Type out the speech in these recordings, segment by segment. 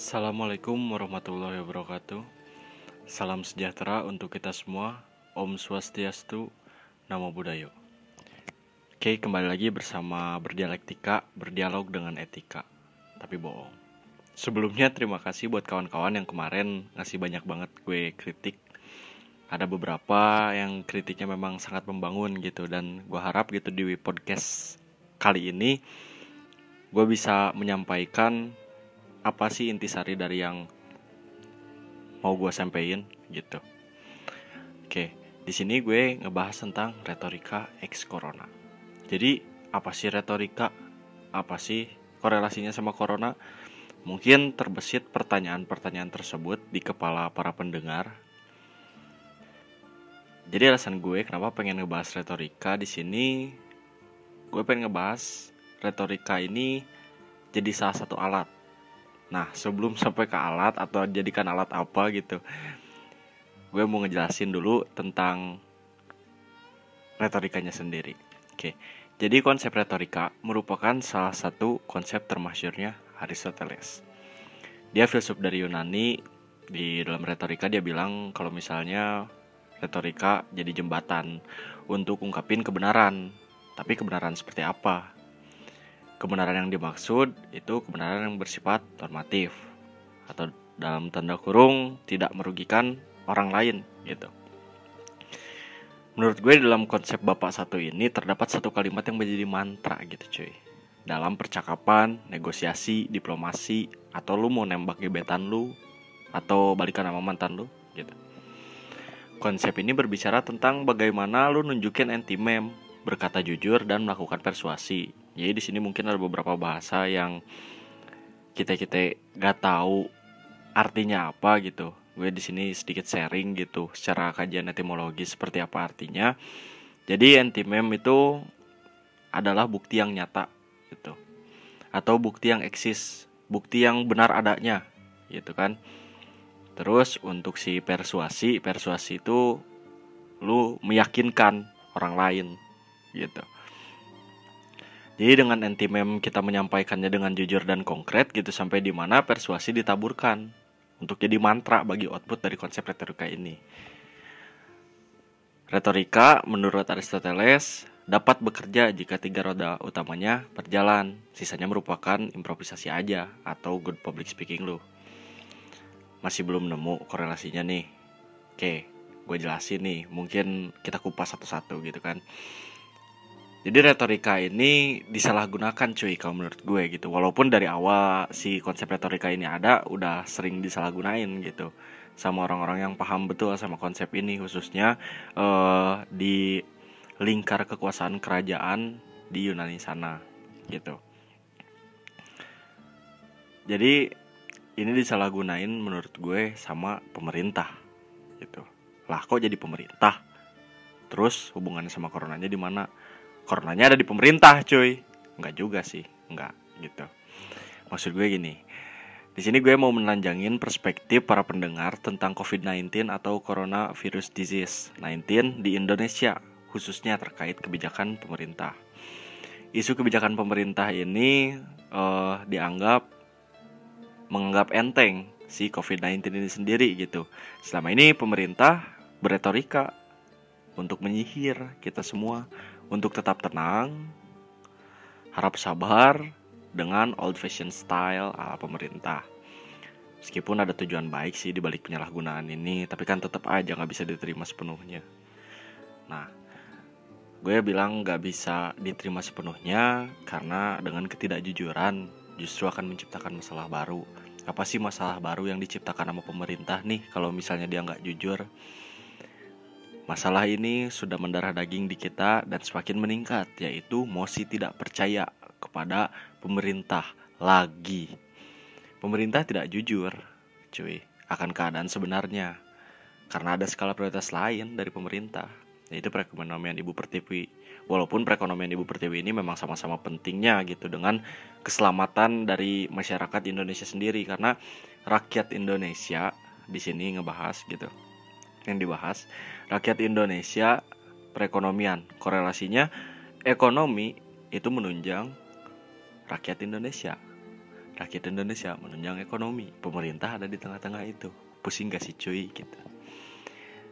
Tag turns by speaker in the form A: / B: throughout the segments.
A: Assalamualaikum warahmatullahi wabarakatuh. Salam sejahtera untuk kita semua. Om Swastiastu, Namo Buddhaya. Oke, kembali lagi bersama Berdialektika, berdialog dengan etika. Tapi bohong. Sebelumnya terima kasih buat kawan-kawan yang kemarin ngasih banyak banget gue kritik. Ada beberapa yang kritiknya memang sangat membangun gitu dan gue harap gitu di podcast kali ini gue bisa menyampaikan apa sih intisari dari yang mau gue sampaikan gitu. Oke, di sini gue ngebahas tentang retorika ex corona. Jadi apa sih retorika? Apa sih korelasinya sama corona? Mungkin terbesit pertanyaan-pertanyaan tersebut di kepala para pendengar jadi alasan gue kenapa pengen ngebahas retorika di sini, gue pengen ngebahas retorika ini jadi salah satu alat. Nah, sebelum sampai ke alat atau jadikan alat apa gitu, gue mau ngejelasin dulu tentang retorikanya sendiri. Oke, jadi konsep retorika merupakan salah satu konsep termasyurnya Aristoteles. Dia filsuf dari Yunani. Di dalam retorika dia bilang kalau misalnya retorika jadi jembatan untuk ungkapin kebenaran. Tapi kebenaran seperti apa? Kebenaran yang dimaksud itu kebenaran yang bersifat normatif atau dalam tanda kurung tidak merugikan orang lain gitu. Menurut gue dalam konsep bapak satu ini terdapat satu kalimat yang menjadi mantra gitu cuy. Dalam percakapan, negosiasi, diplomasi, atau lu mau nembak gebetan lu, atau balikan sama mantan lu gitu Konsep ini berbicara tentang bagaimana lu nunjukin anti mem, berkata jujur dan melakukan persuasi. Jadi di sini mungkin ada beberapa bahasa yang kita kita gak tahu artinya apa gitu. Gue di sini sedikit sharing gitu secara kajian etimologi seperti apa artinya. Jadi anti mem itu adalah bukti yang nyata gitu. Atau bukti yang eksis, bukti yang benar adanya gitu kan. Terus untuk si persuasi, persuasi itu lu meyakinkan orang lain gitu. Jadi dengan anti-mem kita menyampaikannya dengan jujur dan konkret gitu sampai di mana persuasi ditaburkan untuk jadi mantra bagi output dari konsep retorika ini. Retorika menurut Aristoteles dapat bekerja jika tiga roda utamanya berjalan, sisanya merupakan improvisasi aja atau good public speaking lu. Masih belum nemu korelasinya nih. Oke gue jelasin nih. Mungkin kita kupas satu-satu gitu kan jadi retorika ini disalahgunakan cuy kalau menurut gue gitu. Walaupun dari awal si konsep retorika ini ada udah sering disalahgunain gitu. Sama orang-orang yang paham betul sama konsep ini khususnya uh, di lingkar kekuasaan kerajaan di Yunani sana gitu. Jadi ini disalahgunain menurut gue sama pemerintah gitu. Lah kok jadi pemerintah? Terus hubungannya sama coronanya di mana coronanya ada di pemerintah cuy nggak juga sih nggak gitu maksud gue gini di sini gue mau menelanjangin perspektif para pendengar tentang COVID-19 atau Coronavirus Disease 19 di Indonesia, khususnya terkait kebijakan pemerintah. Isu kebijakan pemerintah ini uh, dianggap menganggap enteng si COVID-19 ini sendiri gitu. Selama ini pemerintah beretorika untuk menyihir kita semua untuk tetap tenang, harap sabar dengan old fashion style ala pemerintah. Meskipun ada tujuan baik sih di balik penyalahgunaan ini, tapi kan tetap aja nggak bisa diterima sepenuhnya. Nah, gue bilang nggak bisa diterima sepenuhnya karena dengan ketidakjujuran justru akan menciptakan masalah baru apa sih masalah baru yang diciptakan sama pemerintah nih kalau misalnya dia nggak jujur Masalah ini sudah mendarah daging di kita dan semakin meningkat, yaitu mosi tidak percaya kepada pemerintah lagi. Pemerintah tidak jujur, cuy, akan keadaan sebenarnya. Karena ada skala prioritas lain dari pemerintah, yaitu perekonomian Ibu Pertiwi walaupun perekonomian ibu pertiwi ini memang sama-sama pentingnya gitu dengan keselamatan dari masyarakat Indonesia sendiri karena rakyat Indonesia di sini ngebahas gitu yang dibahas rakyat Indonesia perekonomian korelasinya ekonomi itu menunjang rakyat Indonesia. Rakyat Indonesia menunjang ekonomi. Pemerintah ada di tengah-tengah itu. Pusing gak sih cuy gitu.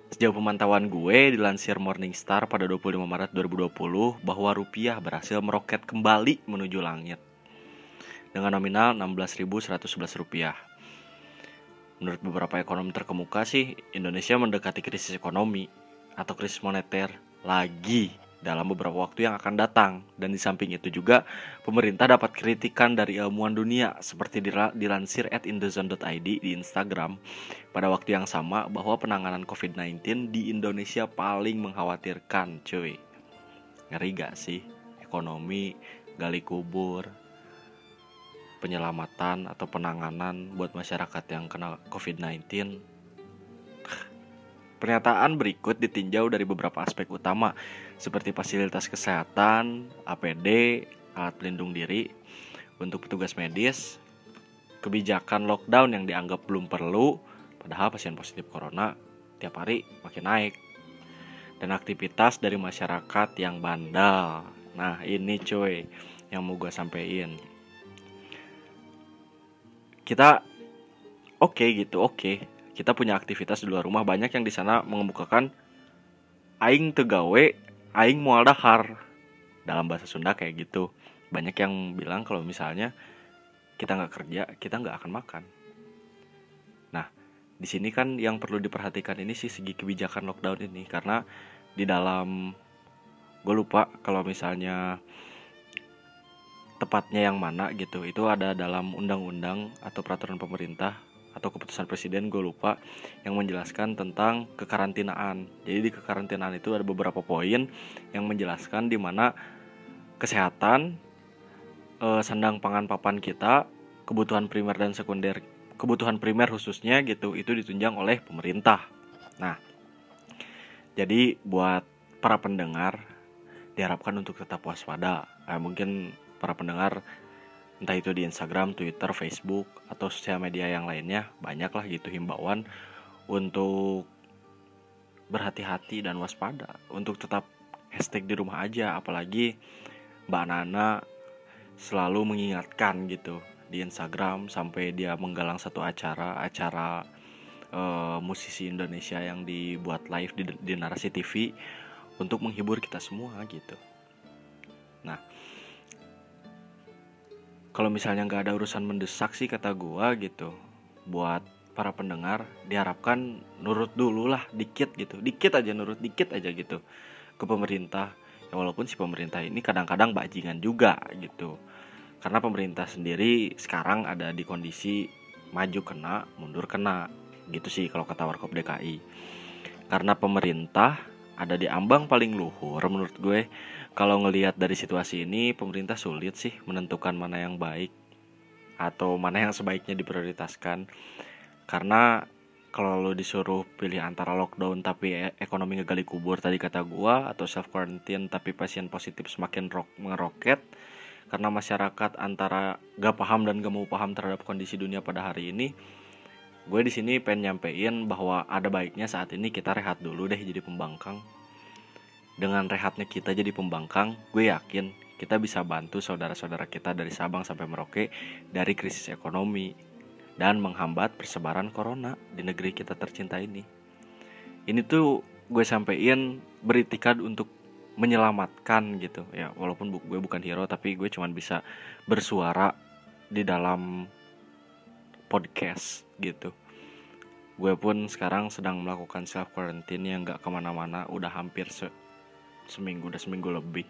A: Sejauh pemantauan gue dilansir Morningstar pada 25 Maret 2020 bahwa rupiah berhasil meroket kembali menuju langit dengan nominal 16.111 rupiah. Menurut beberapa ekonom terkemuka sih, Indonesia mendekati krisis ekonomi atau krisis moneter lagi dalam beberapa waktu yang akan datang. Dan di samping itu juga, pemerintah dapat kritikan dari ilmuwan dunia seperti dilansir at indozone.id di Instagram pada waktu yang sama bahwa penanganan COVID-19 di Indonesia paling mengkhawatirkan cuy. Ngeri gak sih? Ekonomi, gali kubur, penyelamatan atau penanganan buat masyarakat yang kena COVID-19 Pernyataan berikut ditinjau dari beberapa aspek utama seperti fasilitas kesehatan, APD, alat pelindung diri untuk petugas medis, kebijakan lockdown yang dianggap belum perlu, padahal pasien positif corona tiap hari makin naik, dan aktivitas dari masyarakat yang bandal. Nah ini cuy yang mau gue sampein. Kita oke okay gitu, oke. Okay kita punya aktivitas di luar rumah banyak yang di sana mengemukakan aing tegawe aing mual dahar. Dalam bahasa Sunda kayak gitu. Banyak yang bilang kalau misalnya kita nggak kerja kita nggak akan makan. Nah di sini kan yang perlu diperhatikan ini sih segi kebijakan lockdown ini. Karena di dalam gue lupa kalau misalnya tepatnya yang mana gitu itu ada dalam undang-undang atau peraturan pemerintah atau keputusan presiden gue lupa yang menjelaskan tentang kekarantinaan. Jadi di kekarantinaan itu ada beberapa poin yang menjelaskan di mana kesehatan, eh, sandang pangan papan kita, kebutuhan primer dan sekunder, kebutuhan primer khususnya gitu itu ditunjang oleh pemerintah. Nah, jadi buat para pendengar diharapkan untuk tetap waspada. Nah, mungkin para pendengar entah itu di Instagram, Twitter, Facebook atau sosial media yang lainnya banyak lah gitu himbauan untuk berhati-hati dan waspada untuk tetap hashtag di rumah aja apalagi Mbak Nana selalu mengingatkan gitu di Instagram sampai dia menggalang satu acara acara uh, musisi Indonesia yang dibuat live di, di narasi TV untuk menghibur kita semua gitu. Kalau misalnya nggak ada urusan mendesak sih kata gua gitu buat para pendengar diharapkan nurut dulu lah dikit gitu. Dikit aja nurut dikit aja gitu ke pemerintah. Ya walaupun si pemerintah ini kadang-kadang bajingan juga gitu. Karena pemerintah sendiri sekarang ada di kondisi maju kena mundur kena. Gitu sih kalau kata Warkop DKI karena pemerintah ada di ambang paling luhur menurut gue. Kalau ngelihat dari situasi ini pemerintah sulit sih menentukan mana yang baik atau mana yang sebaiknya diprioritaskan. Karena kalau lo disuruh pilih antara lockdown tapi e, ekonomi ngegali kubur tadi kata gua atau self quarantine tapi pasien positif semakin rock, ngeroket karena masyarakat antara gak paham dan gak mau paham terhadap kondisi dunia pada hari ini gue di sini pengen nyampein bahwa ada baiknya saat ini kita rehat dulu deh jadi pembangkang. Dengan rehatnya kita jadi pembangkang gue yakin kita bisa bantu saudara-saudara kita dari Sabang sampai Merauke dari krisis ekonomi dan menghambat persebaran corona di negeri kita tercinta ini. Ini tuh gue sampein beritikat untuk menyelamatkan gitu. Ya walaupun gue bukan hero tapi gue cuman bisa bersuara di dalam podcast gitu. Gue pun sekarang sedang melakukan self quarantine yang gak ke mana-mana udah hampir se seminggu udah seminggu lebih.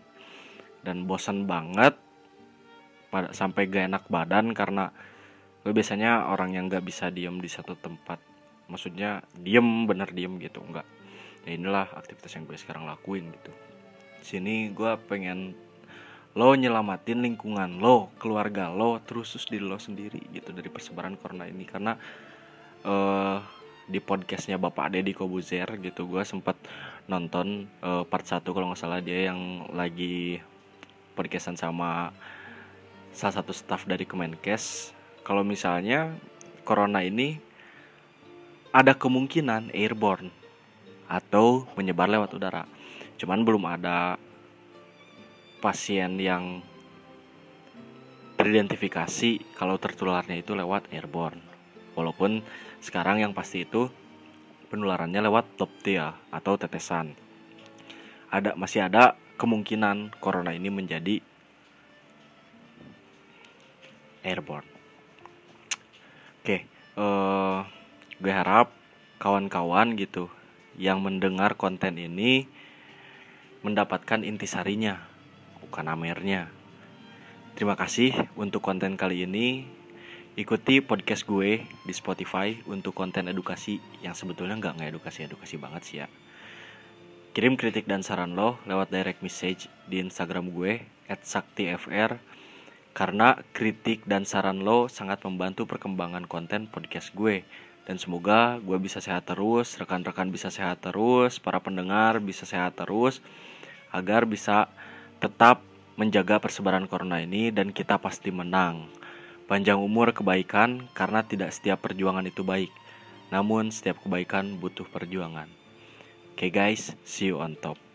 A: Dan bosan banget pada sampai gak enak badan karena gue biasanya orang yang gak bisa diem di satu tempat. Maksudnya diem bener diem gitu enggak ya inilah aktivitas yang gue sekarang lakuin gitu. Sini gue pengen lo nyelamatin lingkungan lo, keluarga lo, terus di lo sendiri gitu dari persebaran corona ini. Karena uh, di podcastnya Bapak Deddy Kobuzer gitu gue sempat nonton uh, part 1 kalau nggak salah dia yang lagi podcastan sama salah satu staff dari Kemenkes. Kalau misalnya corona ini ada kemungkinan airborne atau menyebar lewat udara. Cuman belum ada pasien yang teridentifikasi kalau tertularnya itu lewat airborne. Walaupun sekarang yang pasti itu penularannya lewat doptia atau tetesan. Ada masih ada kemungkinan corona ini menjadi airborne. Oke, uh, gue harap kawan-kawan gitu yang mendengar konten ini mendapatkan intisarinya, bukan amernya. Terima kasih untuk konten kali ini. Ikuti podcast gue di Spotify untuk konten edukasi yang sebetulnya nggak ngedukasi-edukasi banget sih ya. Kirim kritik dan saran lo lewat direct message di Instagram gue @saktifr karena kritik dan saran lo sangat membantu perkembangan konten podcast gue. Dan semoga gue bisa sehat terus, rekan-rekan bisa sehat terus, para pendengar bisa sehat terus, agar bisa tetap menjaga persebaran corona ini dan kita pasti menang. Panjang umur kebaikan karena tidak setiap perjuangan itu baik. Namun setiap kebaikan butuh perjuangan. Oke okay guys, see you on top.